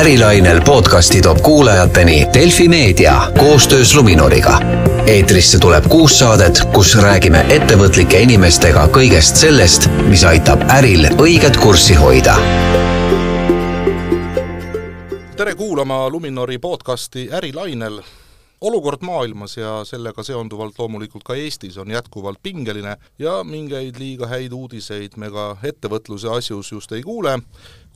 ärilainel podcasti toob kuulajateni Delfi Meedia koostöös Luminoriga. eetrisse tuleb kuus saadet, kus räägime ettevõtlike inimestega kõigest sellest, mis aitab äril õiget kurssi hoida. tere kuulama Luminori podcasti Ärilainel olukord maailmas ja sellega seonduvalt loomulikult ka Eestis on jätkuvalt pingeline ja mingeid liiga häid uudiseid me ka ettevõtluse asjus just ei kuule,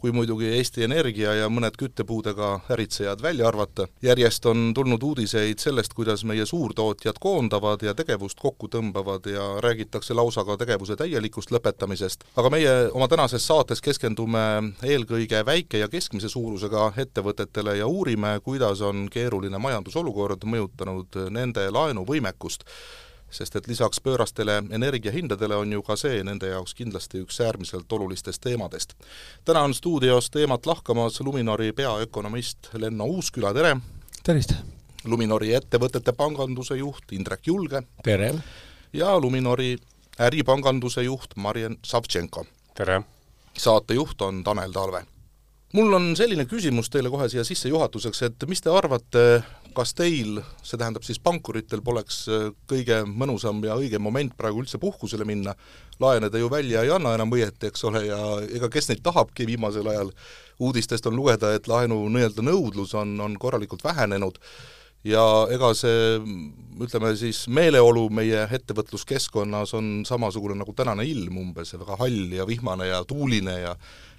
kui muidugi Eesti Energia ja mõned küttepuudega äritsejad välja arvata. järjest on tulnud uudiseid sellest, kuidas meie suurtootjad koondavad ja tegevust kokku tõmbavad ja räägitakse lausa ka tegevuse täielikust lõpetamisest. aga meie oma tänases saates keskendume eelkõige väike- ja keskmise suurusega ettevõtetele ja uurime, kuidas on keeruline majandusolukord mõjutanud nende laenuvõimekust sest et lisaks pöörastele energiahindadele on ju ka see nende jaoks kindlasti üks äärmiselt olulistest teemadest. täna on stuudios teemat lahkamas Luminori peaökonomist Lenno Uusküla, tere! tervist! Luminori ettevõtete panganduse juht Indrek Julge. tere! ja Luminori äripanganduse juht Marjen Savtšenko. tere! saatejuht on Tanel Talve mul on selline küsimus teile kohe siia sissejuhatuseks, et mis te arvate, kas teil, see tähendab siis pankuritel, poleks äh, kõige mõnusam ja õigem moment praegu üldse puhkusele minna, laene te ju välja ei anna enam õieti, eks ole, ja ega kes neid tahabki viimasel ajal, uudistest on lugeda, et laenu nii-öelda nõudlus on, on korralikult vähenenud. Ja ega see ütleme siis meeleolu meie ettevõtluskeskkonnas on samasugune nagu tänane ilm umbes, väga hall ja vihmane ja tuuline ja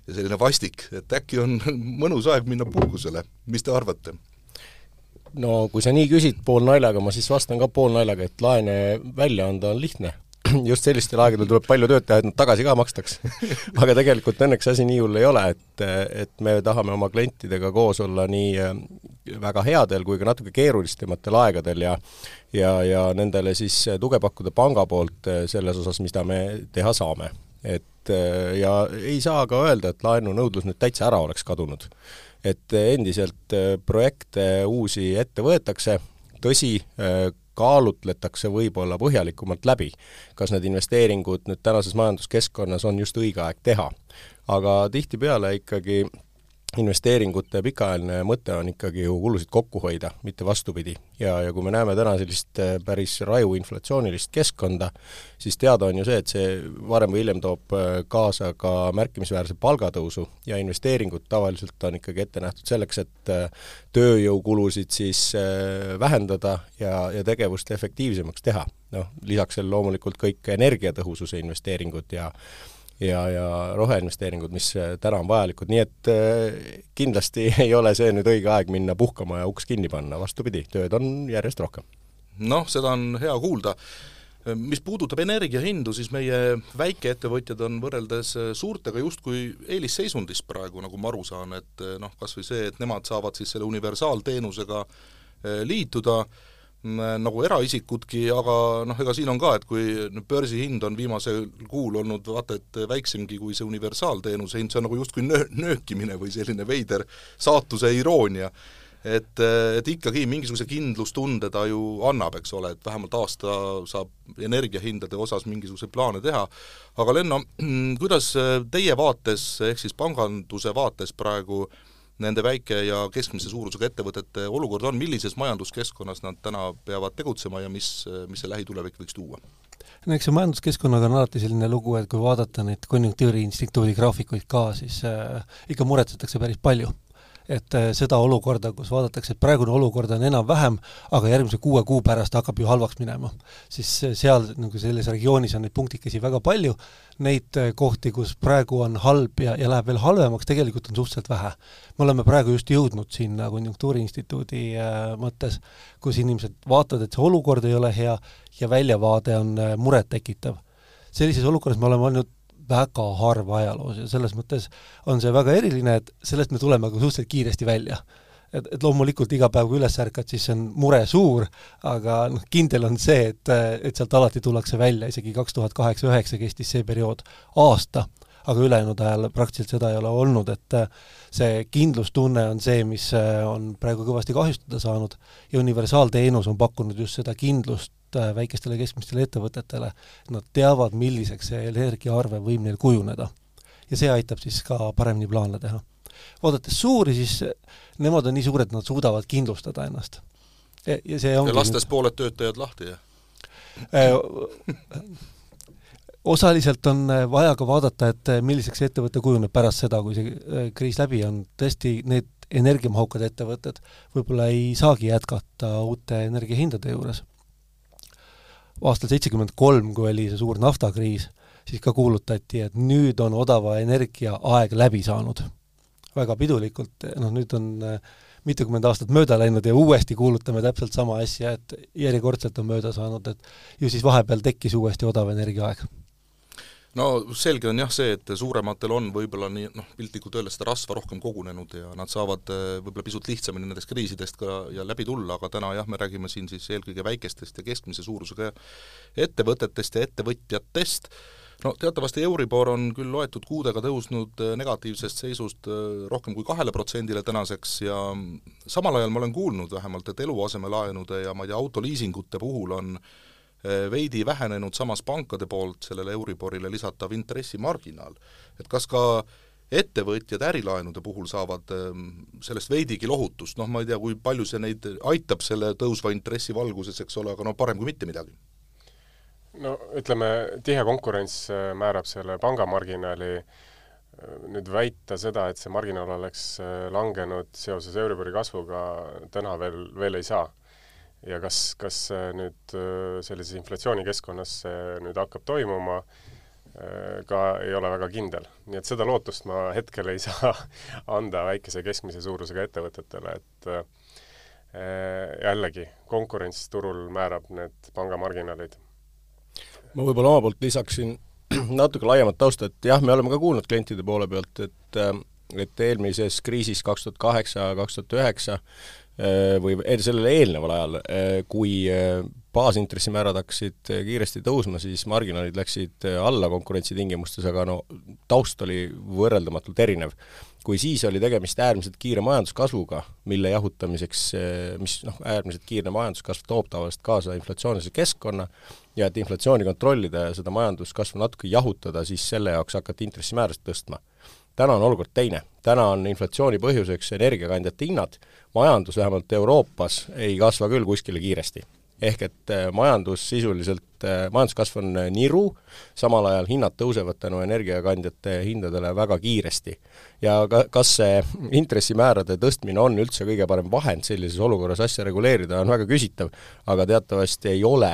ja selline vastik, et äkki on mõnus aeg minna puhkusele, mis te arvate? no kui sa nii küsid poolnaljaga, ma siis vastan ka poolnaljaga, et laene välja anda on lihtne. just sellistel aegadel tuleb palju tööd teha, et nad tagasi ka makstaks aga tegelikult õnneks asi nii hull ei ole, et, et me tahame oma klientidega koos olla nii äh, väga headel kui ka natuke keerulisematel aegadel ja ja, ja nendele siis tuge pakkuda panga poolt äh, selles osas, mida me teha saame. et äh, ja ei saa ka öelda, et laenunõudlus nüüd täitsa ära oleks kadunud et endiselt äh, projekte uusi ette võetakse, tõsi, äh, kaalutletakse võib-olla põhjalikumalt läbi, kas need investeeringud nüüd tänases majanduskeskkonnas on just õige aeg teha. aga tihtipeale ikkagi investeeringute pikaajaline mõte on ikkagi ju kulusid kokku hoida, mitte vastupidi. ja, ja kui me näeme täna sellist äh, päris raju inflatsioonilist keskkonda, siis teada on ju see, et see varem või hiljem toob äh, kaasa ka märkimisväärse palgatõusu ja investeeringud tavaliselt on ikkagi ette nähtud selleks, et äh, tööjõukulusid siis vähendada ja, ja tegevust efektiivsemaks teha. noh, lisaks sellele loomulikult kõik energiatõhususe investeeringud ja ja, ja roheinvesteeringud, mis äh, täna on vajalikud, nii et äh, kindlasti ei ole see nüüd õige aeg minna puhkama ja uks kinni panna, vastupidi, tööd on järjest rohkem. noh, seda on hea kuulda. mis puudutab energiahindu, siis meie väikeettevõtjad on võrreldes äh, suurtega justkui eelisseisundis praegu, nagu ma aru saan, et noh, kas või see, et nemad saavad siis selle universaalteenusega liituda, nagu eraisikudki, aga noh, ega siin on ka, et kui börsihind on viimasel kuul olnud vaata et väiksemgi kui see universaalteenuse hind, see on nagu justkui nöö-, nöökimine või selline veider saatuse iroonia. et, et ikkagi mingisuguse kindlustunde ta ju annab, eks ole, et vähemalt aasta saab energiahindade osas mingisuguseid plaane teha, aga Lenno, kuidas teie vaates, ehk siis panganduse vaates praegu äh, nende väike- ja keskmise suurusega ettevõtete olukord on, millises majanduskeskkonnas nad täna peavad tegutsema ja mis, mis see lähitulevik võiks tuua? no eks see majanduskeskkonnaga on alati selline lugu, et kui vaadata neid konjunktuuriinstituudi graafikuid ka, siis äh, ikka muretsetakse päris palju et äh, seda olukorda, kus vaadatakse, et praegune olukord on enam-vähem, aga järgmise kuue kuu pärast hakkab ju halvaks minema, siis äh, seal nagu selles regioonis on neid punktikesi väga palju, neid äh, kohti, kus praegu on halb ja, ja läheb veel halvemaks, tegelikult on suhteliselt vähe. me oleme praegu just jõudnud sinna Konjunktuuriinstituudi mõttes, kus inimesed vaatavad, et see olukord ei ole hea ja väljavaade on murettekitav. sellises olukorras me oleme olnud väga harva ajaloos ja selles mõttes on see väga eriline, et sellest me tuleme ka suhteliselt kiiresti välja. et, et loomulikult iga päev, kui üles ärkad, siis on mure suur, aga noh, kindel on see, et, et sealt alati tullakse välja, isegi kaks tuhat kaheksa-üheksa kestis see periood aasta, aga ülejäänud ajal praktiliselt seda ei ole olnud, et see kindlustunne on see, mis on praegu kõvasti kahjustada saanud ja universaalteenus on pakkunud just seda kindlust Äh, väikestele keskmistele ettevõtetele, nad teavad, milliseks see energiaarve võib neil kujuneda. ja see aitab siis ka paremini plaane teha. vaadates suuri, siis nemad on nii suured, nad suudavad kindlustada ennast. ja see ongi ja lastes nüüd... pooled töötajad lahti, jah? osaliselt on vaja ka vaadata, et milliseks ettevõte kujuneb pärast seda, kui see kriis läbi on, tõesti need energiamahukad ettevõtted võib-olla ei saagi jätkata uute energiahindade juures. Aastal seitsekümmend kolm, kui oli see suur naftakriis, siis ka kuulutati, et nüüd on odava energia aeg läbi saanud. väga pidulikult, noh nüüd on äh, mitukümmend aastat mööda läinud ja uuesti kuulutame täpselt sama asja, et järjekordselt on mööda saanud, et ju siis vahepeal tekkis uuesti odav energiaaeg no selge on jah see, et suurematel on võib-olla nii noh, piltlikult öeldes seda rasva rohkem kogunenud ja nad saavad eh, võib-olla pisut lihtsamini nendest kriisidest ka ja läbi tulla, aga täna jah, me räägime siin siis eelkõige väikestest ja keskmise suurusega ettevõtetest ja ettevõtjatest, no teatavasti Euribor on küll loetud kuudega tõusnud eh, negatiivsest seisust eh, rohkem kui kahele protsendile tänaseks ja samal ajal ma olen kuulnud vähemalt, et eluasemelaenude ja ma ei tea, autoliisingute puhul on veidi vähenenud samas pankade poolt sellele Euriborile lisatav intressimarginaal. et kas ka ettevõtjad ärilaenude puhul saavad ehm, sellest veidigi lohutust, noh ma ei tea, kui palju see neid aitab selle tõusva intressi valguses, eks ole, aga no parem kui mitte midagi. no ütleme, tihe konkurents äh, määrab selle pangamarginaali, äh, nüüd väita seda, et see marginaal oleks äh, langenud seoses Euribori kasvuga, täna veel, veel ei saa ja kas, kas nüüd äh, sellises inflatsioonikeskkonnas see nüüd hakkab toimuma, äh, ka ei ole väga kindel. nii et seda lootust ma hetkel ei saa anda väikese keskmise suurusega ettevõtetele, et äh, jällegi, konkurents turul määrab need pangamarginaalid. ma võib-olla oma poolt lisaksin natuke laiemat tausta, et jah, me oleme ka kuulnud klientide poole pealt, et et eelmises kriisis kaks tuhat kaheksa, kaks tuhat üheksa Äh, või sellele eelneval ajal, äh, kui äh, baasintressimäärad hakkasid kiiresti tõusma, siis marginaalid läksid alla konkurentsitingimustes, aga no taust oli võrreldamatult erinev. kui siis oli tegemist äärmiselt kiire majanduskasvuga, mille jahutamiseks, mis noh, äärmiselt kiire majanduskasv toob tavaliselt kaasa inflatsioonilise keskkonna ja et inflatsiooni kontrollida ja seda majanduskasvu natuke jahutada, siis selle jaoks hakati intressimäärasid tõstma täna on olukord teine. täna on inflatsiooni põhjuseks energiakandjate hinnad, majandus vähemalt Euroopas ei kasva küll kuskile kiiresti. Ehk et äh, majandus sisuliselt, äh, majanduskasv on äh, niru, samal ajal hinnad tõusevad tänu energiakandjate hindadele väga kiiresti. ja ka, kas see intressimäärade tõstmine on üldse kõige parem vahend sellises olukorras asja reguleerida, on väga küsitav, aga teatavasti ei ole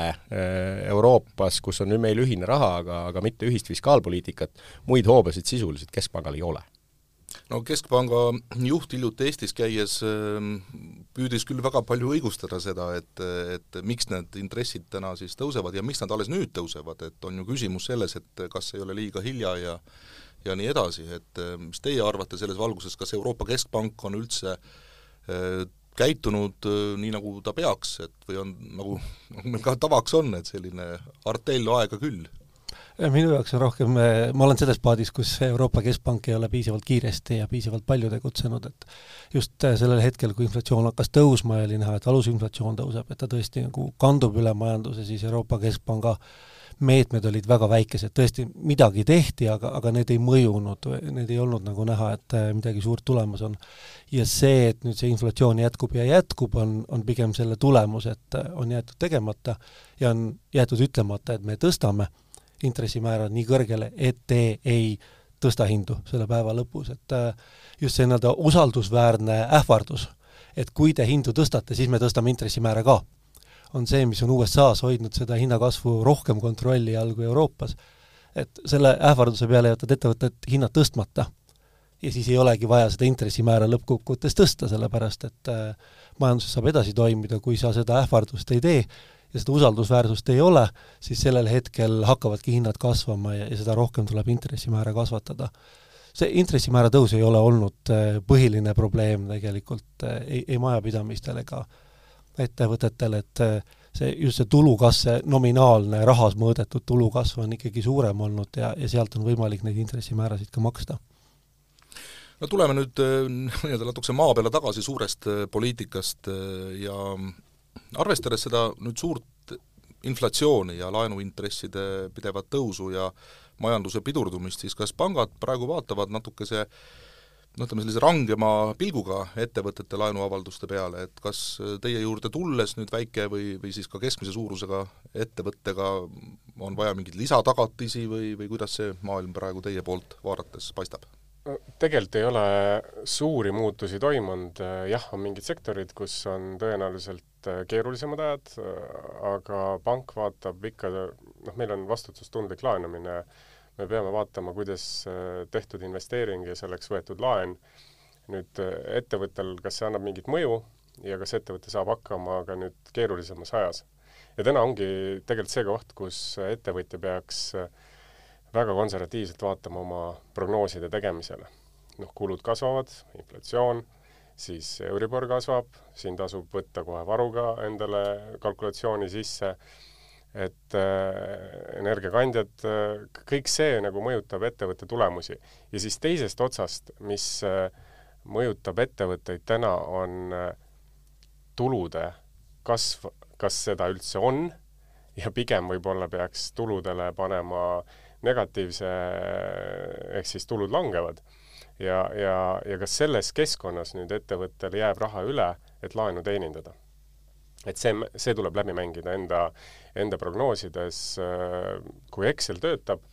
Euroopas, kus on meil ühine raha, aga, aga mitte ühist fiskaalpoliitikat, muid hoobasid sisuliselt Keskpangal ei ole no Keskpanga juht hiljuti Eestis käies ähm, püüdis küll väga palju õigustada seda, et, et miks need intressid täna siis tõusevad ja miks nad alles nüüd tõusevad, et on ju küsimus selles, et kas ei ole liiga hilja ja ja nii edasi, et äh, mis teie arvate selles valguses, kas Euroopa Keskpank on üldse äh, käitunud äh, nii, nagu ta peaks, et või on nagu, nagu meil ka tavaks on, et selline artell aega küll minu jaoks on rohkem, eh, ma olen selles paadis, kus Euroopa Keskpank ei ole piisavalt kiiresti ja piisavalt palju tegutsenud, et just eh, sellel hetkel, kui inflatsioon hakkas tõusma ja oli näha, et alusinflatsioon tõuseb, et ta tõesti nagu kandub üle majanduse, siis Euroopa Keskpanga meetmed olid väga väikesed, tõesti midagi tehti, aga, aga need ei mõjunud, need ei olnud nagu näha, et midagi suurt tulemas on. ja see, et nüüd see inflatsioon jätkub ja jätkub, on, on pigem selle tulemus, et on jäetud tegemata ja on jäetud ütlemata, et me tõstame intressimäärad nii kõrgele, et te ei tõsta hindu selle päeva lõpus, et äh, just see nii-öelda usaldusväärne ähvardus, et kui te hindu tõstate, siis me tõstame intressimäära ka, on see, mis on USA-s hoidnud seda hinnakasvu rohkem kontrolli all kui Euroopas. et selle ähvarduse peale jätad ettevõtted hinnad tõstmata. Ja siis ei olegi vaja seda intressimäära lõppkokkuvõttes tõsta, sellepärast et äh, majanduses saab edasi toimida, kui sa seda ähvardust ei tee ja seda usaldusväärsust ei ole, siis sellel hetkel hakkavadki hinnad kasvama ja, ja seda rohkem tuleb intressimäära kasvatada. see intressimäära tõus ei ole olnud äh, põhiline probleem tegelikult äh, ei, ei majapidamistel ega ettevõtetel, et äh, see, just see tulukasv, see nominaalne rahas mõõdetud tulukasv on ikkagi suurem olnud ja, ja sealt on võimalik neid intressimäärasid ka maksta no tuleme nüüd nii-öelda natukese maa peale tagasi suurest poliitikast ja arvestades seda nüüd suurt inflatsiooni ja laenuintresside pidevat tõusu ja majanduse pidurdumist, siis kas pangad praegu vaatavad natukese no ütleme, sellise rangema pilguga ettevõtete laenuavalduste peale, et kas teie juurde tulles nüüd väike või, või siis ka keskmise suurusega ettevõttega on vaja mingeid lisatagatisi või, või kuidas see maailm praegu teie poolt vaadates paistab? tegelikult ei ole suuri muutusi toimunud, jah, on mingid sektorid, kus on tõenäoliselt keerulisemad ajad, aga pank vaatab ikka, noh, meil on vastutustundlik laenamine äh, me peame vaatama, kuidas äh, tehtud investeering ja selleks võetud laen nüüd äh, ettevõttel, kas see annab mingit mõju ja kas ettevõte saab hakkama ka nüüd keerulisemas ajas. ja täna ongi tegelikult see koht, kus ettevõtja peaks äh, väga konservatiivselt vaatama oma prognooside tegemisele. noh, kulud kasvavad, inflatsioon, siis Euribor kasvab, siin tasub võtta kohe varuga endale kalkulatsiooni sisse et äh, energiakandjad äh,, kõik see nagu mõjutab ettevõtte tulemusi. ja siis teisest otsast, mis äh, mõjutab ettevõtteid täna, on äh, tulude kasv, kas seda üldse on ja pigem võib-olla peaks tuludele panema negatiivse, ehk siis tulud langevad. Ja, ja, ja kas selles keskkonnas nüüd ettevõttel jääb raha üle, et laenu teenindada? Et see, see tuleb läbi mängida enda, enda prognoosides, kui Excel töötab,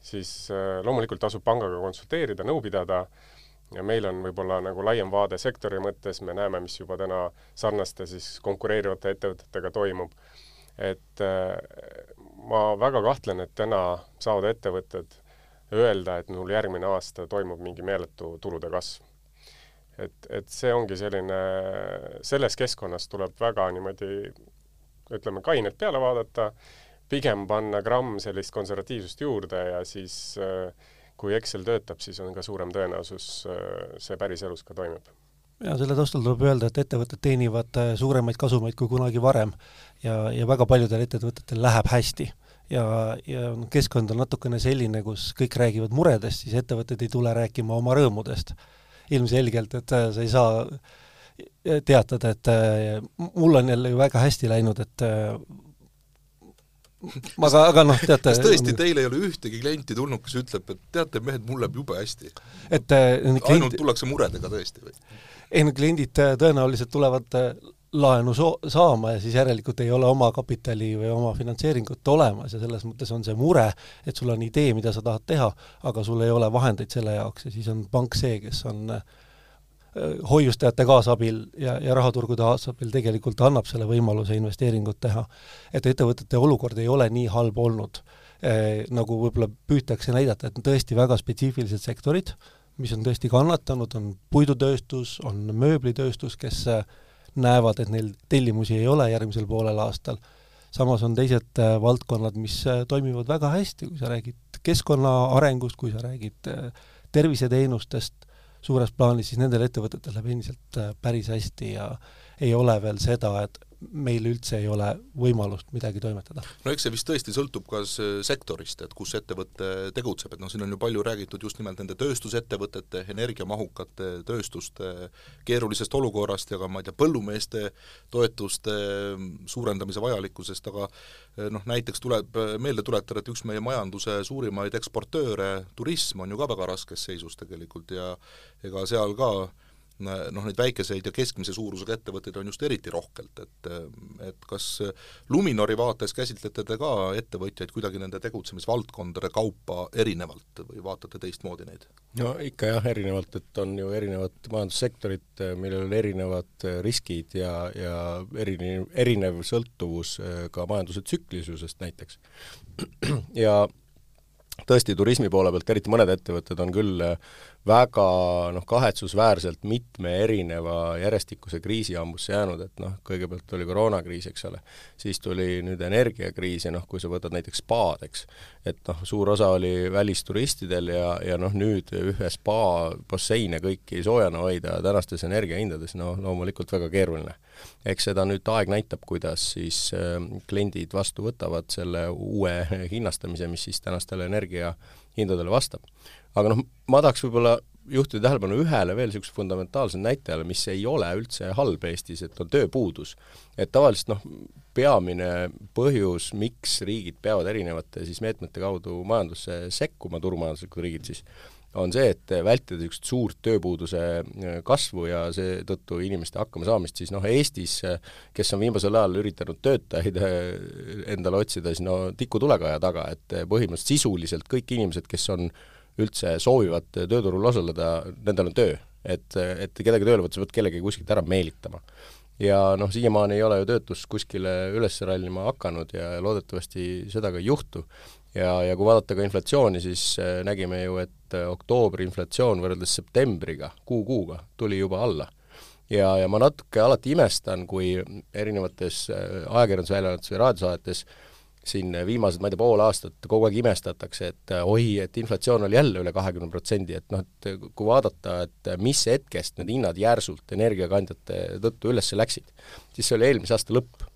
siis äh, loomulikult tasub pangaga konsulteerida, nõu pidada, ja meil on võib-olla nagu laiem vaade sektori mõttes, me näeme, mis juba täna sarnaste siis konkureerivate ettevõtetega toimub. et äh, ma väga kahtlen, et täna saavad ettevõtted öelda, et mul järgmine aasta toimub mingi meeletu tulude kasv et, et see ongi selline, selles keskkonnas tuleb väga niimoodi ütleme, kainelt peale vaadata, pigem panna gramm sellist konservatiivsust juurde ja siis kui Excel töötab, siis on ka suurem tõenäosus see päriselus ka toimib ja selle taustal tuleb öelda, et ettevõtted teenivad suuremaid kasumeid kui kunagi varem ja, ja väga paljudel ettevõtetel läheb hästi. Ja, ja keskkond on natukene selline, kus kõik räägivad muredest, siis ettevõtted ei tule rääkima oma rõõmudest ilmselgelt, et äh, sa ei saa äh, teatada, et äh, mul on jälle ju väga hästi läinud, et aga, aga noh, teate kas tõesti teil ei ole ühtegi klienti tulnud, kes ütleb, et teate, mehed, mul läheb jube hästi? et klient... ainult tullakse muredega tõesti või? ei no kliendid tõenäoliselt tulevad laenu so-, saama ja siis järelikult ei ole oma kapitali või oma finantseeringut olemas ja selles mõttes on see mure, et sul on idee, mida sa tahad teha, aga sul ei ole vahendeid selle jaoks ja siis on pank see, kes on äh, hoiustajate kaasabil ja, ja rahaturgude kaasabil tegelikult annab selle võimaluse investeeringut teha. et ettevõtete olukord ei ole nii halb olnud eh,, nagu võib-olla püütakse näidata, et on tõesti väga spetsiifilised sektorid, mis on tõesti kannatanud, on puidutööstus, on mööblitööstus, kes äh, näevad, et neil tellimusi ei ole järgmisel poolel aastal. samas on teised äh, valdkonnad, mis äh, toimivad väga hästi, kui sa räägid keskkonna arengust, kui sa räägid äh, terviseteenustest suures plaanis, siis nendel ettevõtetel läheb endiselt päris hästi ja ei ole veel seda, et meil üldse ei ole võimalust midagi toimetada. no eks see vist tõesti sõltub ka sektorist, et kus ettevõte tegutseb, et noh, siin on ju palju räägitud just nimelt nende tööstusettevõtete, energiamahukate tööstuste keerulisest olukorrast ja ka ma ei tea, põllumeeste toetuste suurendamise vajalikkusest, aga noh, näiteks tuleb meelde tuletada, et üks meie majanduse suurimaid eksportööre, turism, on ju ka väga raskes seisus tegelikult ja ega seal ka noh, neid väikeseid ja keskmise suurusega ettevõtteid on just eriti rohkelt, et et kas Luminori vaates käsitlete te ka ettevõtjaid kuidagi nende tegutsemisvaldkondade kaupa erinevalt või vaatate teistmoodi neid? no ikka jah, erinevalt, et on ju erinevad majandussektorid, millel on erinevad riskid ja, ja erinev, erinev sõltuvus ka majanduse tsüklilisusest näiteks. ja tõesti, turismi poole pealt eriti mõned ettevõtted on küll väga noh, kahetsusväärselt mitme erineva järjestikuse kriisi hambusse jäänud, et noh, kõigepealt oli koroonakriis, eks ole, siis tuli nüüd energiakriis ja noh, kui sa võtad näiteks spaad, eks, et noh, suur osa oli välisturistidel ja, ja noh, nüüd ühe spa basseine kõiki soojana hoida tänastes energiahindades, no loomulikult väga keeruline. eks seda nüüd aeg näitab, kuidas siis äh, kliendid vastu võtavad selle uue hinnastamise, mis siis tänastele energiahindadele vastab aga noh, ma tahaks võib-olla juhtida tähelepanu ühele veel niisugusele fundamentaalsele näitajale, mis ei ole üldse halb Eestis, et on tööpuudus. et tavaliselt noh, peamine põhjus, miks riigid peavad erinevate siis meetmete kaudu majandusse sekkuma, turumajanduslikud riigid siis, on see, et vältida niisugust suurt tööpuuduse kasvu ja seetõttu inimeste hakkamasaamist, siis noh, Eestis, kes on viimasel ajal üritanud töötajaid endale otsida, siis no tikutulega taga, et põhimõtteliselt sisuliselt kõik inimesed, kes on üldse soovivad tööturul osaleda, nendel on töö. et, et kedagi tööle võtta, sa pead kellegi kuskilt ära meelitama ja noh, siiamaani ei ole ju töötus kuskile üles rallima hakanud ja loodetavasti seda ka ei juhtu. Ja, ja kui vaadata ka inflatsiooni, siis äh, nägime ju, et äh, oktoobri inflatsioon võrreldes septembriga, kuu-kuuga, tuli juba alla. ja, ja ma natuke alati imestan, kui erinevates äh, ajakirjandusväljaannetes või raadiosaadetes siin viimased, ma ei tea, pool aastat kogu aeg imestatakse, et oi, et inflatsioon oli jälle üle kahekümne protsendi, et noh, et kui vaadata, et mis hetkest need hinnad järsult energiakandjate tõttu üles läksid, siis see oli eelmise aasta lõpp.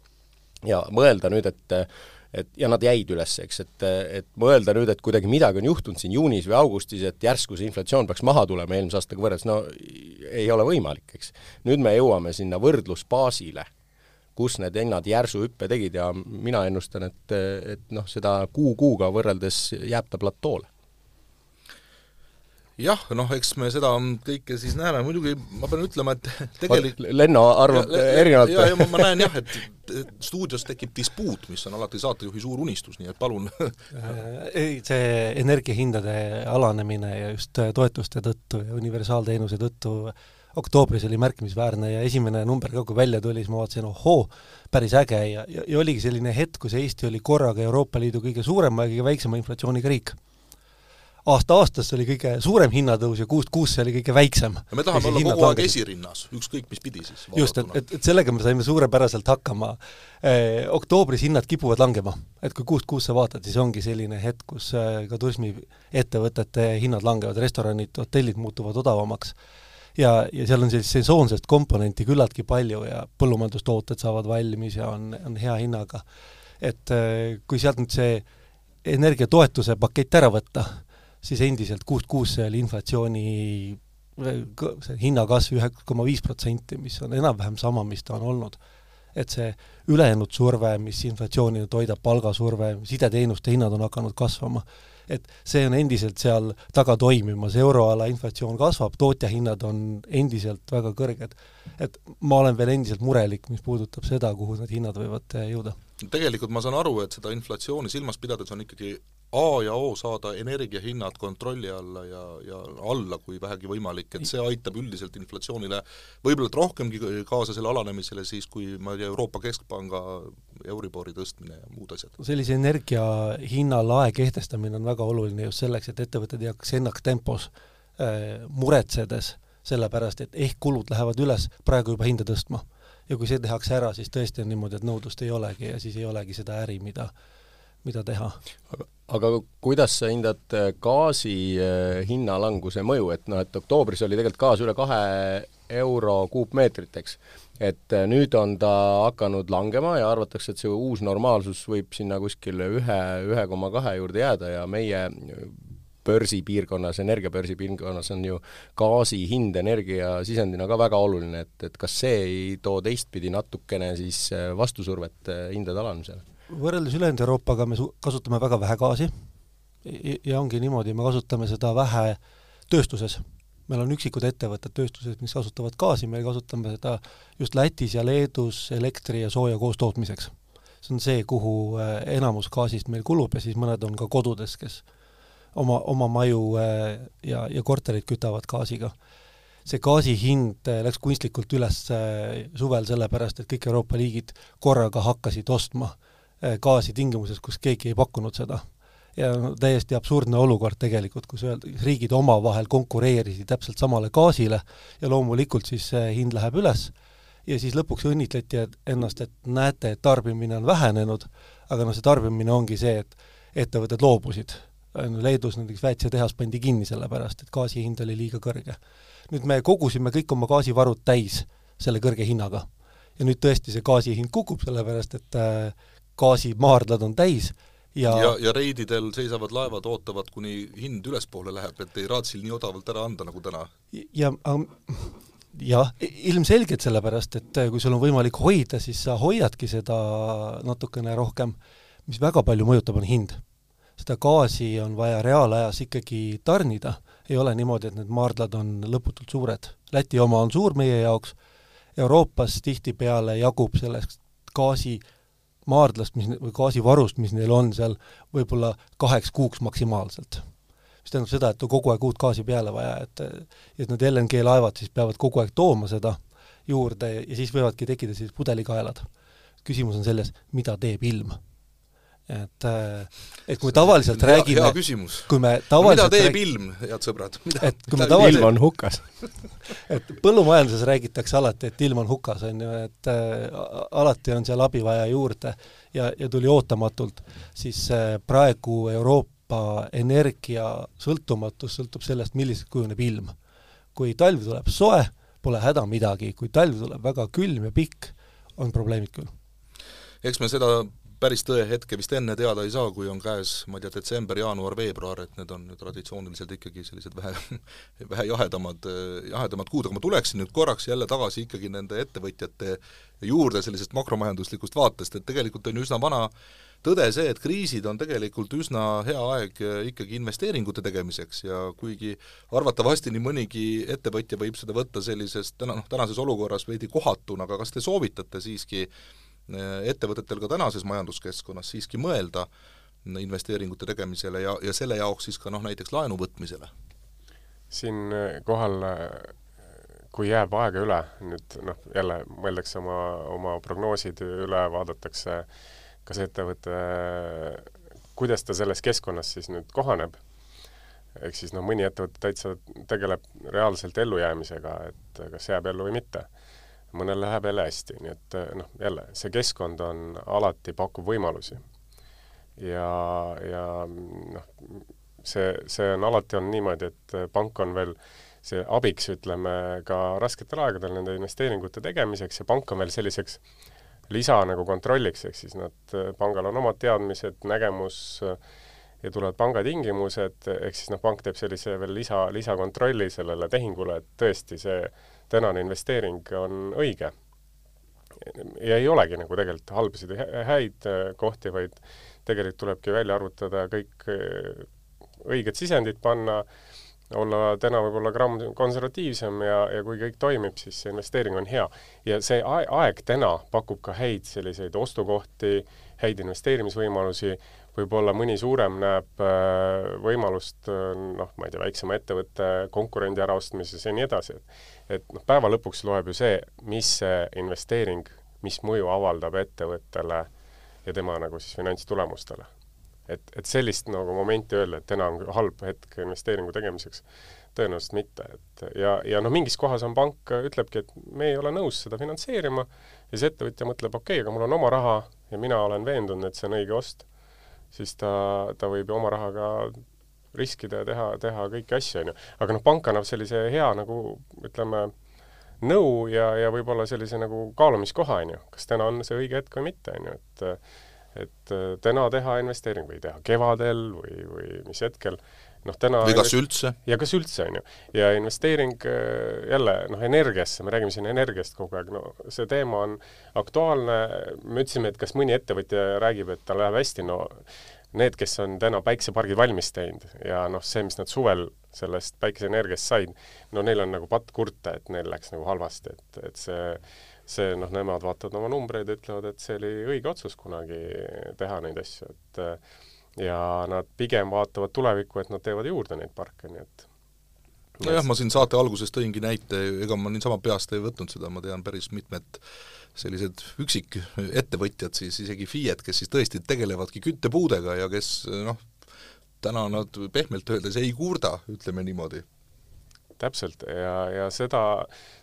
ja mõelda nüüd, et et ja nad jäid üles, eks, et, et mõelda nüüd, et kuidagi midagi on juhtunud siin juunis või augustis, et järsku see inflatsioon peaks maha tulema eelmise aastaga võrreldes, no ei ole võimalik, eks. nüüd me jõuame sinna võrdlusbaasile kus need hinnad järsu hüppe tegid ja mina ennustan, et, et noh, seda kuu-kuuga võrreldes jääb ta platoole jah, noh, eks me seda kõike siis näeme, muidugi ma pean ütlema, et tegelikult Lenno arvab erinevalt. ja, ja ma, ma näen jah, et stuudios tekib dispuut, mis on alati saatejuhi suur unistus, nii et palun. Ei, see energiahindade alanemine ja just toetuste tõttu ja universaalteenuse tõttu oktoobris oli märkimisväärne ja esimene number ka, kui välja tuli, siis ma vaatasin, ohoo, päris äge ja, ja, ja oligi selline hetk, kus Eesti oli korraga Euroopa Liidu kõige suurema ja kõige väiksema inflatsiooniga riik aasta-aastasse oli kõige suurem hinnatõus ja kuust kuusse oli kõige väiksem. ja me tahame olla kogu aeg esirinnas, ükskõik mis pidi siis. just, et, et, et sellega me saime suurepäraselt hakkama eh,. oktoobris hinnad kipuvad langema, et kui kuust kuusse vaatad, siis ongi selline hetk, kus eh, ka turismiettevõtete hinnad langevad, restoranid, hotellid muutuvad odavamaks ja, ja seal on sellist sesoonsest komponenti küllaltki palju ja põllumajandustooted saavad valmis ja on, on hea hinnaga. et äh, kui sealt nüüd see energiatoetuse pakett ära võtta, siis endiselt kuust kuusse oli inflatsiooni see hinnakasv ühe koma viis protsenti, mis on enam-vähem sama, mis ta on olnud. et see ülejäänud surve, mis inflatsiooni toidab, palgasurve, sideteenuste hinnad on hakanud kasvama et see on endiselt seal taga toimimas, euroala inflatsioon kasvab, tootjahinnad on endiselt väga kõrged. et ma olen veel endiselt murelik, mis puudutab seda, kuhu need hinnad võivad jõuda. tegelikult ma saan aru, et seda inflatsiooni silmas pidades on ikkagi A ja O saada energiahinnad kontrolli alla ja, ja alla, kui vähegi võimalik, et see aitab üldiselt inflatsioonile võib-olla et rohkemgi kaasa selle alanemisele siis, kui ma ei tea, Euroopa Keskpanga Euribori tõstmine ja muud asjad. sellise energia hinna lae kehtestamine on väga oluline just selleks, et ettevõtted ei hakkaks ennaktempos äh, muretsedes sellepärast, et ehk kulud lähevad üles, praegu juba hinda tõstma. ja kui see tehakse ära, siis tõesti on niimoodi, et nõudlust ei olegi ja siis ei olegi seda äri, mida mida teha. aga kuidas sa hindad äh, gaasi äh, hinnalanguse mõju, et noh, et oktoobris oli tegelikult gaas üle kahe euro kuupmeetrit, eks. et äh, nüüd on ta hakanud langema ja arvatakse, et see uus normaalsus võib sinna kuskile ühe, ühe koma kahe juurde jääda ja meie börsipiirkonnas, energiabörsi piirkonnas on ju gaasi hind energiasisendina ka väga oluline, et, et kas see ei too teistpidi natukene siis vastusurvet hindade alanemisele? Võrreldes ülejäänud Euroopaga me su-, kasutame väga vähe gaasi ja ongi niimoodi, me kasutame seda vähe tööstuses. meil on üksikud ettevõtted tööstuses, mis kasutavad gaasi, me kasutame seda just Lätis ja Leedus elektri ja sooja koostootmiseks. see on see, kuhu äh, enamus gaasist meil kulub ja siis mõned on ka kodudes, kes oma, oma maju äh, ja, ja korterid kütavad gaasiga see gaasi hind äh, läks kunstlikult üles suvel sellepärast, et kõik Euroopa liigid korraga hakkasid ostma Äh, gaasi tingimuses, kus keegi ei pakkunud seda. ja täiesti absurdne olukord tegelikult, kus öelda, riigid omavahel konkureerisid täpselt samale gaasile ja loomulikult siis see hind läheb üles ja siis lõpuks õnnitleti ennast, et näete, et tarbimine on vähenenud, aga noh, see tarbimine ongi see, et ettevõtted loobusid. Leedus näiteks Väetise tehas pandi kinni sellepärast, et gaasi hind oli liiga kõrge. nüüd me kogusime kõik oma gaasivarud täis selle kõrge hinnaga. ja nüüd tõesti see gaasi hind kukub, sellepärast et äh, gaasimaardlad on täis ja ja, ja reididel seisavad laevad, ootavad, kuni hind ülespoole läheb, et ei raatsi nii odavalt ära anda, nagu täna. ja jah, ilmselgelt sellepärast, et kui sul on võimalik hoida, siis sa hoiadki seda natukene rohkem, mis väga palju mõjutab, on hind. seda gaasi on vaja reaalajas ikkagi tarnida ei ole niimoodi, et need maardlad on lõputult suured. Läti oma on suur meie jaoks, Euroopas tihtipeale jagub sellest gaasimaardlast, mis, või gaasivarust, mis neil on seal, võib-olla kaheks kuuks maksimaalselt. mis tähendab seda, et on kogu aeg uut gaasi peale vaja, et et need LNG-laevad siis peavad kogu aeg tooma seda juurde ja siis võivadki tekkida siis pudelikaelad. küsimus on selles, mida teeb ilm et, äh, et kui me tavaliselt hea, räägime hea küsimus. kui me tavaliselt mida teeb räägi- ilm, head sõbrad? et kui me ilm tavaliselt, on hukas. et põllumajanduses räägitakse alati, et ilm on hukas, on ju, et äh, alati on seal abi vaja juurde ja, ja tuli ootamatult, siis äh, praegu Euroopa energia sõltumatus sõltub sellest, milliseks kujuneb ilm. kui talv tuleb soe, pole häda midagi, kui talv tuleb väga külm ja pikk, on probleemid küll. eks me seda päris tõehetke vist enne teada ei saa, kui on käes, ma ei tea, detsember, jaanuar, veebruar, et need on traditsiooniliselt ikkagi sellised vähe, vähe jahedamad, jahedamad kuud, aga ma tuleksin nüüd korraks jälle tagasi ikkagi nende ettevõtjate juurde sellisest makromajanduslikust vaatest, et tegelikult on ju üsna vana tõde see, et kriisid on tegelikult üsna hea aeg ikkagi investeeringute tegemiseks. Ja kuigi arvatavasti nii mõnigi ettevõtja võib seda võtta sellisest täna, noh, tänases olukorras veidi kohatuna, aga kas te soovitate siiski ettevõtetel ka tänases majanduskeskkonnas siiski mõelda investeeringute tegemisele ja, ja selle jaoks siis ka noh, näiteks laenu võtmisele? siinkohal, kui jääb aega üle, nüüd noh, jälle mõeldakse oma, oma prognoosid üle, vaadatakse, kas ettevõte, kuidas ta selles keskkonnas siis nüüd kohaneb, ehk siis noh, mõni ettevõte täitsa tegeleb reaalselt ellujäämisega, et kas jääb ellu või mitte mõnel läheb jälle hästi, nii et noh, jälle, see keskkond on alati, pakub võimalusi. ja, ja noh, see, see on alati on niimoodi, et pank on veel see abiks, ütleme, ka rasketel aegadel nende investeeringute tegemiseks ja pank on veel selliseks lisa nagu kontrolliks, ehk siis nad, pangal on omad teadmised, nägemus ja tulevad panga tingimused, ehk siis noh, pank teeb sellise veel lisa, lisakontrolli sellele tehingule, et tõesti see tänane investeering on õige. ja ei olegi nagu tegelikult halbasid ja häid kohti, vaid tegelikult tulebki välja arvutada kõik õiged sisendid panna, olla täna võib-olla gramm konservatiivsem ja, ja kui kõik toimib, siis see investeering on hea. ja see aeg täna pakub ka häid selliseid ostukohti, häid investeerimisvõimalusi, võib-olla mõni suurem näeb äh, võimalust noh, ma ei tea, väiksema ettevõtte konkurendi äraostmises ja nii edasi, et et noh, päeva lõpuks loeb ju see, mis see investeering, mis mõju avaldab ettevõttele ja tema nagu siis finantstulemustele. et, et sellist nagu momenti öelda, et täna on halb hetk investeeringu tegemiseks, tõenäoliselt mitte, et ja, ja noh, mingis kohas on pank, ütlebki, et me ei ole nõus seda finantseerima ja siis ettevõtja mõtleb, okei okay,, aga mul on oma raha ja mina olen veendunud, et see on õige ost siis ta, ta võib ju oma rahaga riskida ja teha, teha kõiki asju, on ju. aga noh, pank annab sellise hea nagu ütleme, nõu ja, ja võib-olla sellise nagu kaalumiskoha, on ju, kas täna on see õige hetk või mitte, on ju, et et täna teha investeering või teha kevadel või, või mis hetkel, noh täna või kas üldse? ja kas üldse, on ju. ja investeering jälle, noh energiasse, me räägime siin energiast kogu aeg, no see teema on aktuaalne, me ütlesime, et kas mõni ettevõtja räägib, et tal läheb hästi, no need, kes on täna päiksepargid valmis teinud ja noh, see, mis nad suvel sellest päikeseenergiast said, no neil on nagu patt kurta, et neil läks nagu halvasti, et, et see see noh, nemad vaatavad oma numbreid ja ütlevad, et see oli õige otsus kunagi teha neid asju, et ja nad pigem vaatavad tulevikku, et nad teevad juurde neid parke, nii et nojah, ma siin saate alguses tõingi näite, ega ma niisama peast ei võtnud seda, ma tean päris mitmed sellised üksikettevõtjad siis, isegi FIE-d, kes siis tõesti tegelevadki küttepuudega ja kes noh, täna nad pehmelt öeldes ei kurda, ütleme niimoodi täpselt ja, ja seda,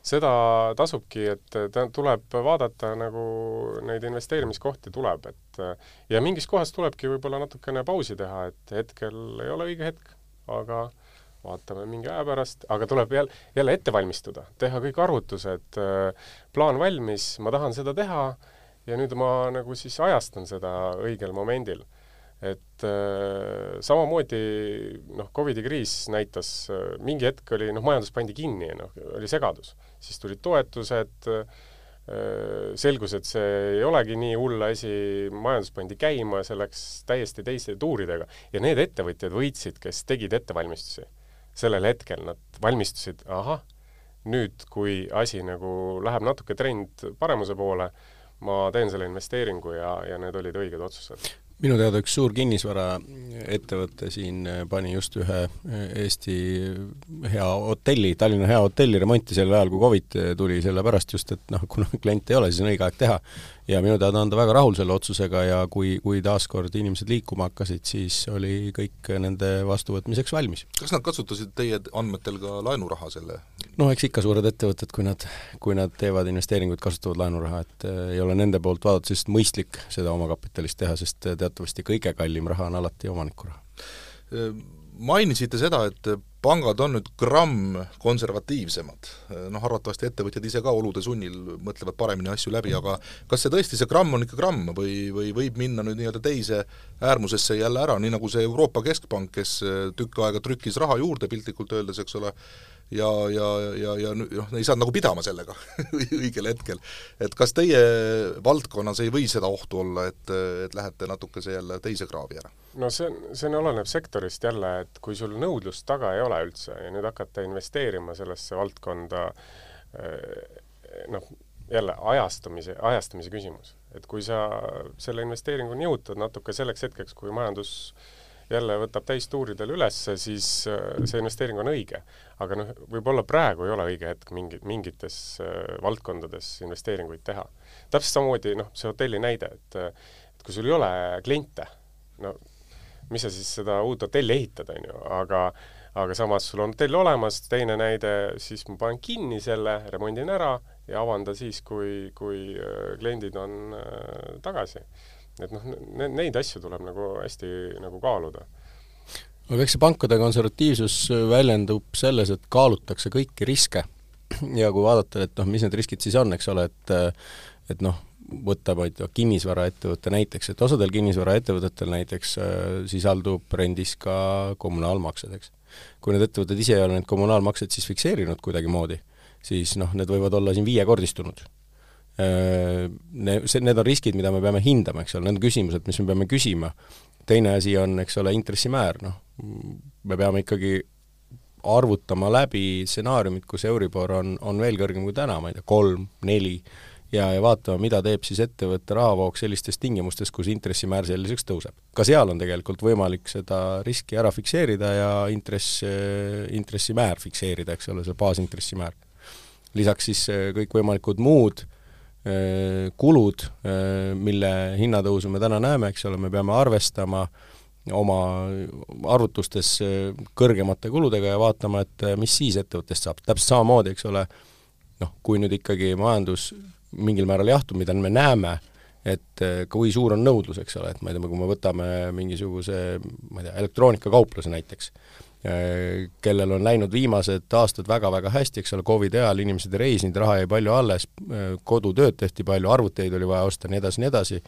seda tasubki, et tuleb vaadata nagu neid investeerimiskohti tuleb, et ja mingis kohas tulebki võib-olla natukene pausi teha, et hetkel ei ole õige hetk, aga vaatame mingi aja pärast, aga tuleb jälle, jälle ette valmistuda, teha kõik arvutused, plaan valmis, ma tahan seda teha ja nüüd ma nagu siis ajastan seda õigel momendil et äh, samamoodi noh, Covidi kriis näitas äh,, mingi hetk oli noh, majandus pandi kinni, noh, oli segadus. siis tulid toetused äh,, selgus, et see ei olegi nii hull asi, majandus pandi käima, see läks täiesti teiste tuuridega. ja need ettevõtjad võitsid, kes tegid ettevalmistusi. sellel hetkel nad valmistusid, ahah, nüüd, kui asi nagu läheb natuke trend paremuse poole, ma teen selle investeeringu ja, ja need olid õiged otsused minu teada üks suur kinnisvaraettevõte siin äh, pani just ühe äh, Eesti hea hotelli, Tallinna hea hotelli remonti sel ajal, kui Covid tuli, sellepärast just, et noh, kuna kliente ei ole, siis on õige aeg teha. ja minu teada on ta väga rahul selle otsusega ja kui, kui taaskord inimesed liikuma hakkasid, siis oli kõik nende vastuvõtmiseks valmis. kas nad kasutasid teie andmetel ka laenuraha selle? Noh, eks ikka suured ettevõtted, kui nad, kui nad teevad investeeringuid, kasutavad laenuraha, et äh, ei ole nende poolt vaadates lihtsalt mõistlik seda omakapitalist teha, sest tead, teatavasti kõige kallim raha on alati omaniku raha. Mainisite seda, et pangad on nüüd gramm konservatiivsemad. noh, arvatavasti ettevõtjad ise ka olude sunnil mõtlevad paremini asju läbi, aga kas see tõesti, see gramm on ikka gramm või, või võib minna nüüd nii-öelda teise äärmusesse jälle ära, nii nagu see Euroopa Keskpank, kes tükk aega trükkis raha juurde piltlikult öeldes, eks ole, ja, ja, ja, ja noh, ei saanud nagu pidama sellega õigel hetkel. et kas teie valdkonnas ei või seda ohtu olla, et, et lähete natukese jälle teise kraavi ära? no see, see oleneb sektorist jälle, et kui sul nõudlust taga ei ole üldse ja nüüd hakata investeerima sellesse valdkonda eh, noh, jälle ajastamise, ajastamise küsimus. et kui sa selle investeeringuni jõutad natuke selleks hetkeks, kui majandus jälle võtab täistuuridel üles, siis äh, see investeering on õige. aga noh, võib-olla praegu ei ole õige hetk mingi, mingites äh, valdkondades investeeringuid teha. täpselt samamoodi noh, see hotelli näide, et et kui sul ei ole kliente, no mis sa siis seda uut hotelli ehitad, on ju, aga aga samas sul on hotell olemas, teine näide, siis ma panen kinni selle, remondin ära ja avan ta siis, kui, kui äh, kliendid on tagasi et noh, neid asju tuleb nagu hästi nagu kaaluda. aga eks see pankade konservatiivsus väljendub selles, et kaalutakse kõiki riske ja kui vaadata, et noh, mis need riskid siis on, eks ole, et et noh, võtta, tea, kinnisvaraettevõtte näiteks, et osadel kinnisvaraettevõtetel näiteks äh, sisaldub rendis ka kommunaalmaksed, eks. kui need ettevõtted ise ei ole neid kommunaalmakseid siis fikseerinud kuidagimoodi, siis noh, need võivad olla siin viiekordistunud ne-, see, need on riskid, mida me peame hindama, eks ole, need on küsimused, mis me peame küsima. teine asi on, eks ole, intressimäär, noh, me peame ikkagi arvutama läbi stsenaariumid, kus Euribor on, on veel kõrgem kui täna, ma ei tea, kolm, neli, ja, ja vaatama, mida teeb siis ettevõtte rahavoog sellistes tingimustes, kus intressimäär selliseks tõuseb. ka seal on tegelikult võimalik seda riski ära fikseerida ja intress, intressimäär fikseerida, eks ole, see baasintressimäär. lisaks siis kõikvõimalikud muud äh, Äh, kulud, äh, mille hinnatõusu me täna näeme, eks ole, me peame arvestama oma arvutustes äh, kõrgemate kuludega ja vaatama, et mis siis ettevõttest saab, täpselt samamoodi, eks ole, noh, kui nüüd ikkagi majandus mingil määral jahtub, mida me näeme, et kui suur on nõudlus, eks ole, et ma ei tea, kui me võtame mingisuguse ma ei tea, elektroonikakaupluse näiteks, Äh, kellel on läinud viimased aastad väga-väga hästi, eks ole, Covidi ajal inimesed ei reisinud, raha jäi palju alles, äh, kodutööd tehti palju, arvuteid oli vaja osta, nii edasi, nii edasi,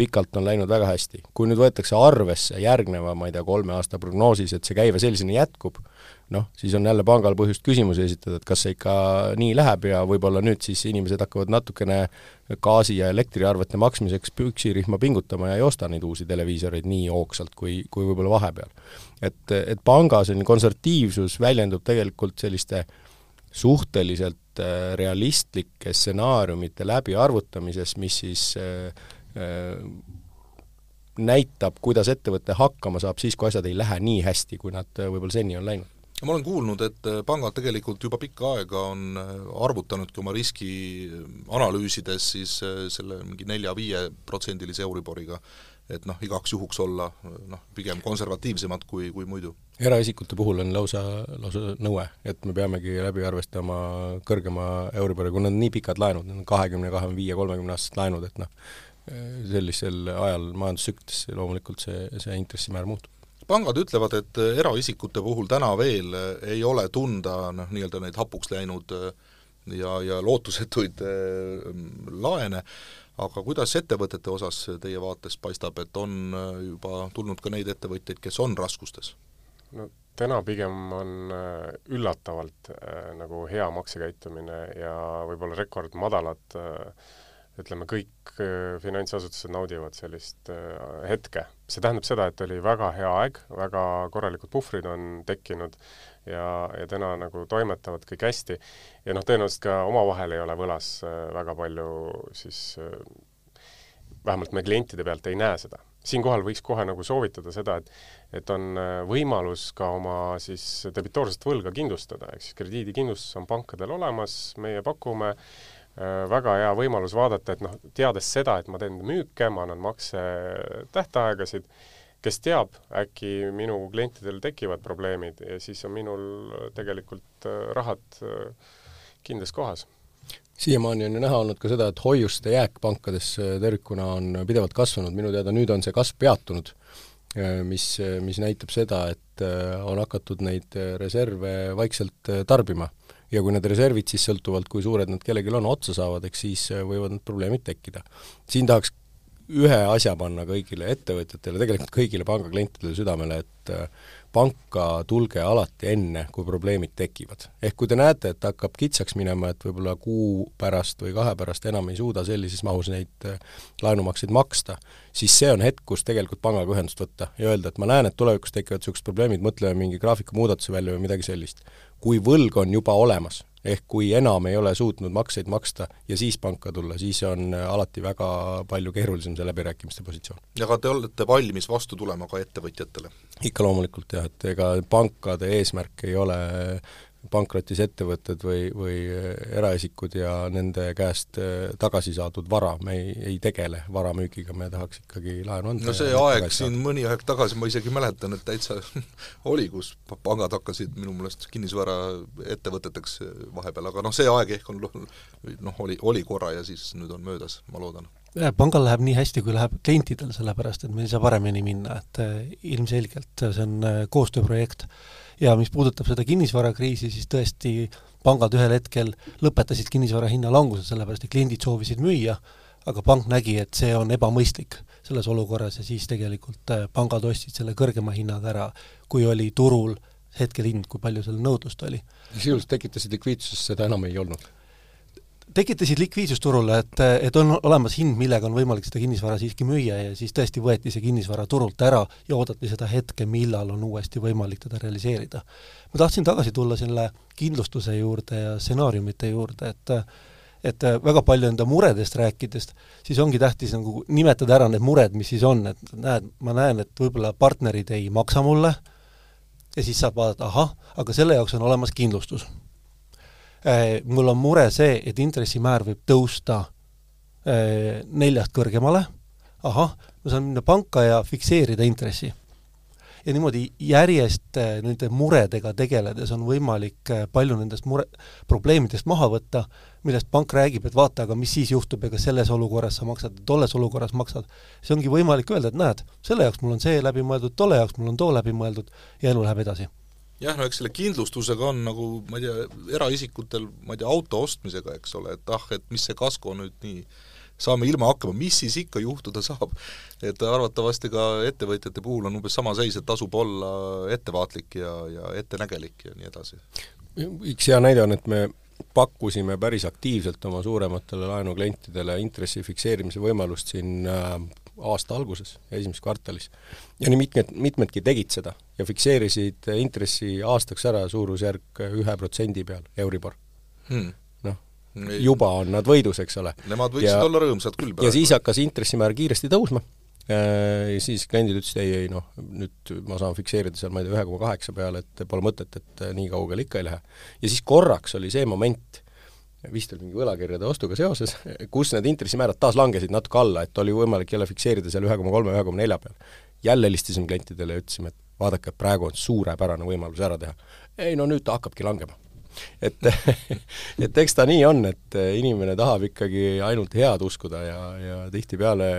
pikalt on läinud väga hästi. kui nüüd võetakse arvesse järgneva, ma ei tea, kolme aasta prognoosis, et see käive sellisena jätkub, noh, siis on jälle pangal põhjust küsimusi esitada, et kas see ikka nii läheb ja võib-olla nüüd siis inimesed hakkavad natukene gaasi- ja elektriarvete maksmiseks püksirihma pingutama ja ei osta neid uusi televiisoreid nii hoogsalt, kui, kui võib-olla vahepeal. et, et panga selline konservatiivsus väljendub tegelikult selliste suhteliselt äh, realistlike stsenaariumite läbiarvutamises, mis siis äh, äh, näitab, kuidas ettevõte hakkama saab siis, kui asjad ei lähe nii hästi, kui nad võib-olla seni on läinud ma olen kuulnud, et äh, pangad tegelikult juba pikka aega on äh, arvutanudki oma riski äh, analüüsides siis selle mingi nelja-viieprotsendilise Euriboriga, et noh, igaks juhuks olla noh, pigem konservatiivsemad kui, kui muidu. eraisikute puhul on lausa, lausa nõue, et me peamegi läbi arvestama kõrgema Euribori, kui nad on nii pikad laenud, need on kahekümne, kahekümne viie, kolmekümne aastased laenud, et noh, sellisel ajal majandustsüklis loomulikult see, see intressimäär muutub pangad ütlevad, et äh, eraisikute puhul täna veel äh, ei ole tunda noh, nii-öelda neid hapuks läinud äh, ja, ja lootusetuid laene, aga kuidas ettevõtete osas teie vaates paistab, et on juba tulnud ka neid ettevõtjaid, kes on raskustes? no täna pigem on üllatavalt nagu hea maksekäitumine ja võib-olla rekordmadalad äh, ütleme, kõik äh, finantsasutused naudivad sellist äh, hetke. see tähendab seda, et oli väga hea aeg, väga korralikud puhvrid on tekkinud ja, ja täna nagu toimetavad kõik hästi ja noh, tõenäoliselt ka omavahel ei ole võlas äh, väga palju siis vähemalt me klientide pealt ei näe seda. siinkohal võiks kohe nagu soovitada seda, et et on võimalus ka oma siis debitoorsest võlga kindlustada, ehk siis krediidikindlustus on pankadel olemas, meie pakume Äh, väga hea võimalus vaadata, et noh, teades seda, et ma teen müüke, ma annan makse tähtaegasid, kes teab, äkki minu klientidel tekivad probleemid ja siis on minul tegelikult äh, rahad äh, kindlas kohas. Siiamaani on ju näha olnud ka seda, et hoiuste jääk pankades tervikuna on pidevalt kasvanud, minu teada nüüd on see kasv peatunud, mis, mis näitab seda, et on hakatud neid reserve vaikselt tarbima ja kui need reservid siis sõltuvalt, kui suured nad kellelgi on, otsa saavad, eks siis äh, võivad need probleemid tekkida. siin tahaks ühe asja panna kõigile ettevõtjatele, tegelikult kõigile pangaklientidele südamele, et äh, panka tulge alati enne, kui probleemid tekivad. ehk kui te näete, et hakkab kitsaks minema, et võib-olla kuu pärast või kahe pärast enam ei suuda sellises mahus neid äh, laenumakseid maksta, siis see on hetk, kus tegelikult pangaga ühendust võtta ja öelda, et ma näen, et tulevikus tekivad niisugused probleemid, mõtleme mingi graafiku muudatuse välja või midagi sellist. Kui võlg on juba olemas, ehk kui enam ei ole suutnud makseid maksta ja siis panka tulla, siis on alati väga palju keerulisem see läbirääkimiste positsioon. aga te olete valmis vastu tulema ka ettevõtjatele? ikka loomulikult jah, et ega pankade eesmärk ei ole pankrotis ettevõtted või, või eraisikud ja nende käest äh, tagasi saadud vara, me ei, ei tegele varamüügiga, me tahaks ikkagi laenu anda. no see aeg siin saada. mõni aeg tagasi, ma isegi mäletan, et täitsa oli, kus pangad hakkasid minu meelest kinnisvara ettevõteteks vahepeal, aga noh, see aeg ehk on noh, oli, oli korra ja siis nüüd on möödas, ma loodan pangal läheb nii hästi, kui läheb klientidel, sellepärast et meil ei saa paremini minna, et äh, ilmselgelt see on äh, koostööprojekt ja mis puudutab seda kinnisvarakriisi, siis tõesti pangad ühel hetkel lõpetasid kinnisvara hinna languse, sellepärast et kliendid soovisid müüa, aga pank nägi, et see on ebamõistlik selles olukorras ja siis tegelikult äh, pangad ostsid selle kõrgema hinnaga ära, kui oli turul hetkel hind, kui palju seal nõudlust oli. sisuliselt tekitasid likviidsust, seda enam ei olnud tekitasid likviidsust turule, et, et on olemas hind, millega on võimalik seda kinnisvara siiski müüa ja siis tõesti võeti see kinnisvara turult ära ja oodati seda hetke, millal on uuesti võimalik teda realiseerida. ma tahtsin tagasi tulla selle kindlustuse juurde ja stsenaariumite juurde, et et väga palju enda muredest rääkides, siis ongi tähtis nagu nimetada ära need mured, mis siis on, et näed, ma näen, et võib-olla partnerid ei maksa mulle ja siis saab vaadata, ahah, aga selle jaoks on olemas kindlustus mul on mure see, et intressimäär võib tõusta äh, neljast kõrgemale, ahah, ma saan minna panka ja fikseerida intressi. ja niimoodi järjest äh, nende muredega tegeledes on võimalik palju nendest mure, probleemidest maha võtta, millest pank räägib, et vaata, aga mis siis juhtub ja kas selles olukorras sa maksad, tolles olukorras maksad. siis ongi võimalik öelda, et näed, selle jaoks mul on see läbi mõeldud, tolle jaoks mul on too läbi mõeldud ja elu läheb edasi jah, no eks selle kindlustusega on nagu ma ei tea, eraisikutel, ma ei tea, auto ostmisega, eks ole, et ah, et mis see kasko nüüd nii, saame ilma hakkama, mis siis ikka juhtuda saab. et arvatavasti ka ettevõtjate puhul on umbes sama seis, et tasub olla ettevaatlik ja, ja ettenägelik ja nii edasi. üks hea näide on, et me pakkusime päris aktiivselt oma suurematele laenuklientidele intressi fikseerimise võimalust siin äh, aasta alguses, esimeses kvartalis. ja nii mitmed, mitmedki tegid seda ja fikseerisid intressi aastaks ära suurusjärk ühe protsendi peal, Euribor hmm.. noh, juba on nad võidus, eks ole. Nemad võiksid ja, olla rõõmsad küll praegu. ja siis hakkas intressimäär kiiresti tõusma, ja siis kliendid ütlesid ei, ei noh, nüüd ma saan fikseerida seal, ma ei tea, ühe koma kaheksa peale, et pole mõtet, et nii kaugele ikka ei lähe. ja siis korraks oli see moment, vist oli mingi võlakirjade ostuga seoses, kus need intressimäärad taas langesid natuke alla, et oli võimalik jälle fikseerida seal ühe koma kolme, ühe koma nelja peal. jälle helistasime klientidele ja ütlesime, et vaadake, praegu on suurepärane võimalus ära teha. ei no nüüd ta hakkabki langema. et et eks ta nii on, et inimene tahab ikkagi ainult head uskuda ja, ja tihtipeale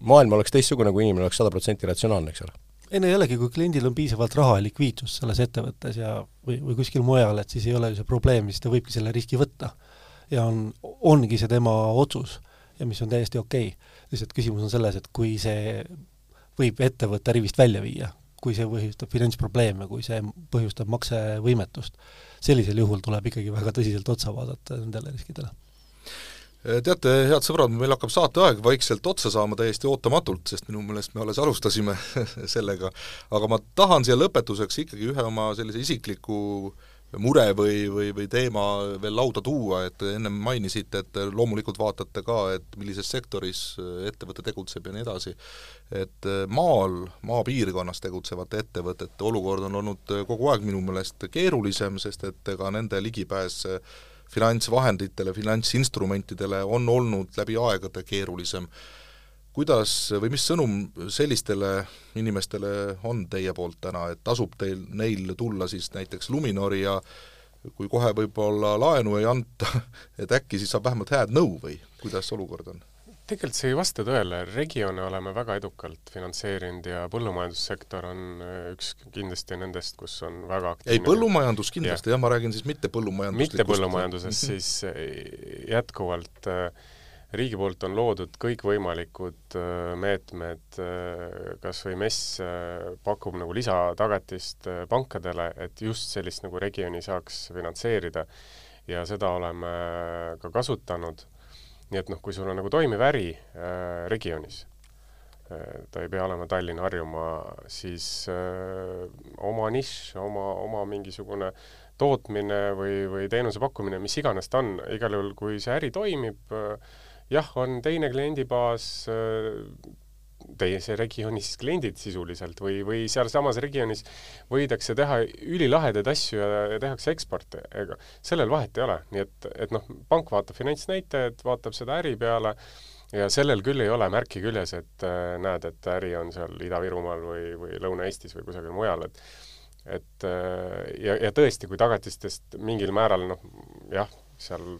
maailm oleks teistsugune, kui inimene oleks sada protsenti ratsionaalne, eks ole ei no jällegi, kui kliendil on piisavalt raha ja likviidsust selles ettevõttes ja või, või kuskil mujal, et siis ei ole ju see probleem, siis ta võibki selle riski võtta. Ja on, ongi see tema otsus ja mis on täiesti okei. Okay.. lihtsalt küsimus on selles, et kui see võib ettevõtte rivist välja viia, kui see põhjustab finantsprobleeme, kui see põhjustab maksevõimetust, sellisel juhul tuleb ikkagi väga tõsiselt otsa vaadata nendele riskidele. Teate, head sõbrad, meil hakkab saateaeg vaikselt otsa saama täiesti ootamatult, sest minu meelest me alles alustasime sellega, aga ma tahan siia lõpetuseks ikkagi ühe oma sellise isikliku mure või, või, või teema veel lauda tuua, et ennem mainisite, et loomulikult vaatate ka, et millises sektoris ettevõte tegutseb ja nii edasi, et maal, maapiirkonnas tegutsevate ettevõtete olukord on olnud kogu aeg minu meelest keerulisem, sest et ega nende ligipääs finantsvahenditele, finantsinstrumentidele on olnud läbi aegade keerulisem. Kuidas või mis sõnum sellistele inimestele on teie poolt täna, et tasub teil, neil tulla siis näiteks Luminori ja kui kohe võib-olla laenu ei anta, et äkki siis saab vähemalt head nõu või kuidas olukord on? tegelikult see ei vasta tõele, regioone oleme väga edukalt finantseerinud ja põllumajandussektor on äh, üks kindlasti nendest, kus on väga aktiivne. ei, põllumajandus kindlasti ja. jah, ma räägin siis mitte põllumajanduslikust. mitte põllumajandusest, siis äh, jätkuvalt äh, riigi poolt on loodud kõikvõimalikud meetmed, kas või MES pakub nagu lisatagatist pankadele, et just sellist nagu regiooni saaks finantseerida. Ja seda oleme ka kasutanud. Nii et noh, kui sul on nagu toimiv äri äh, regioonis äh,, ta ei pea olema Tallinn, Harjumaa, siis äh, oma nišš, oma, oma mingisugune tootmine või, või teenuse pakkumine, mis iganes ta on, igal juhul kui see äri toimib äh,, jah, on teine kliendibaas äh,, teise regioonis kliendid sisuliselt või, või sealsamas regioonis võidakse teha ülilahedaid asju ja, ja tehakse eksporti, ega sellel vahet ei ole, nii et, et noh, pank vaatab finantsnäitajad, vaatab seda äri peale ja sellel küll ei ole märki küljes, et äh, näed, et äri on seal Ida-Virumaal või, või Lõuna-Eestis või kusagil mujal, et et äh, ja, ja tõesti, kui tagatistest mingil määral noh, jah, seal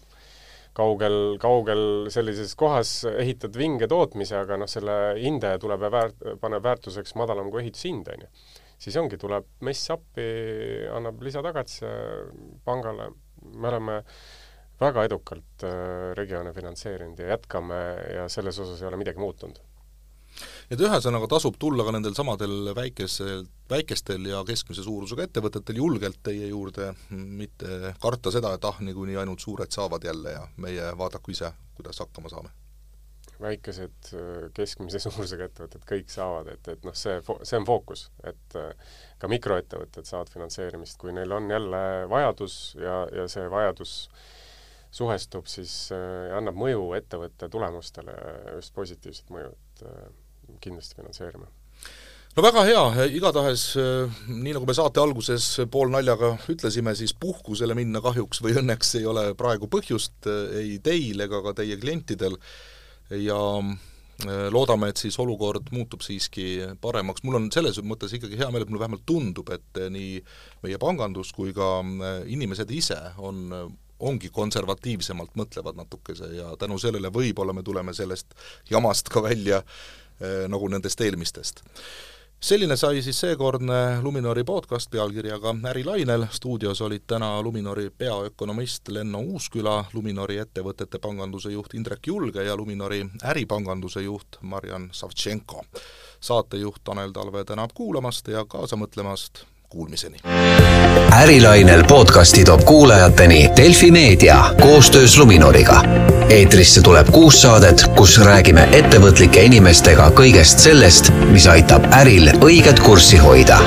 kaugel, kaugel sellises kohas ehitad vinge tootmise, aga noh, selle hindaja tuleb ja väärt-, paneb väärtuseks madalam kui ehitushind, on ju. siis ongi, tuleb MES appi, annab lisatagatise pangale, me oleme väga edukalt äh, regioone finantseerinud ja jätkame ja selles osas ei ole midagi muutunud et ühesõnaga tasub tulla ka nendel samadel väikesel, väikestel ja keskmise suurusega ettevõtetel julgelt teie juurde, mitte karta seda, et ah, niikuinii ainult suured saavad jälle ja meie vaadaku ise, kuidas hakkama saame. väikesed keskmise suurusega ettevõtted kõik saavad, et, et noh, see, see on fookus, et ka mikroettevõtted saavad finantseerimist, kui neil on jälle vajadus ja, ja see vajadus suhestub, siis äh, annab mõju ettevõtte tulemustele, just positiivset mõju, et äh, kindlasti finantseerime no väga hea, igatahes äh, nii, nagu me saate alguses poolnaljaga ütlesime, siis puhkusele minna kahjuks või õnneks ei ole praegu põhjust äh, ei teil ega ka teie klientidel. Ja äh, loodame, et siis olukord muutub siiski paremaks, mul on selles mõttes ikkagi hea meel, et mulle vähemalt tundub, et nii meie pangandus kui ka inimesed ise on ongi konservatiivsemalt mõtlevad natukese ja tänu sellele võib-olla me tuleme sellest jamast ka välja äh, nagu nendest eelmistest. selline sai siis seekordne Luminori podcast pealkirjaga Ärilainel, stuudios olid täna Luminori peaökonomist Lenno Uusküla, Luminori ettevõtete panganduse juht Indrek Julge ja Luminori äripanganduse juht Marjan Savtšenko. saatejuht Tanel Talve tänab kuulamast ja kaasa mõtlemast kuulmiseni. ärilainel podcasti toob kuulajateni Delfi Meedia koostöös Luminoriga. eetrisse tuleb kuus saadet, kus räägime ettevõtlike inimestega kõigest sellest, mis aitab äril õiget kurssi hoida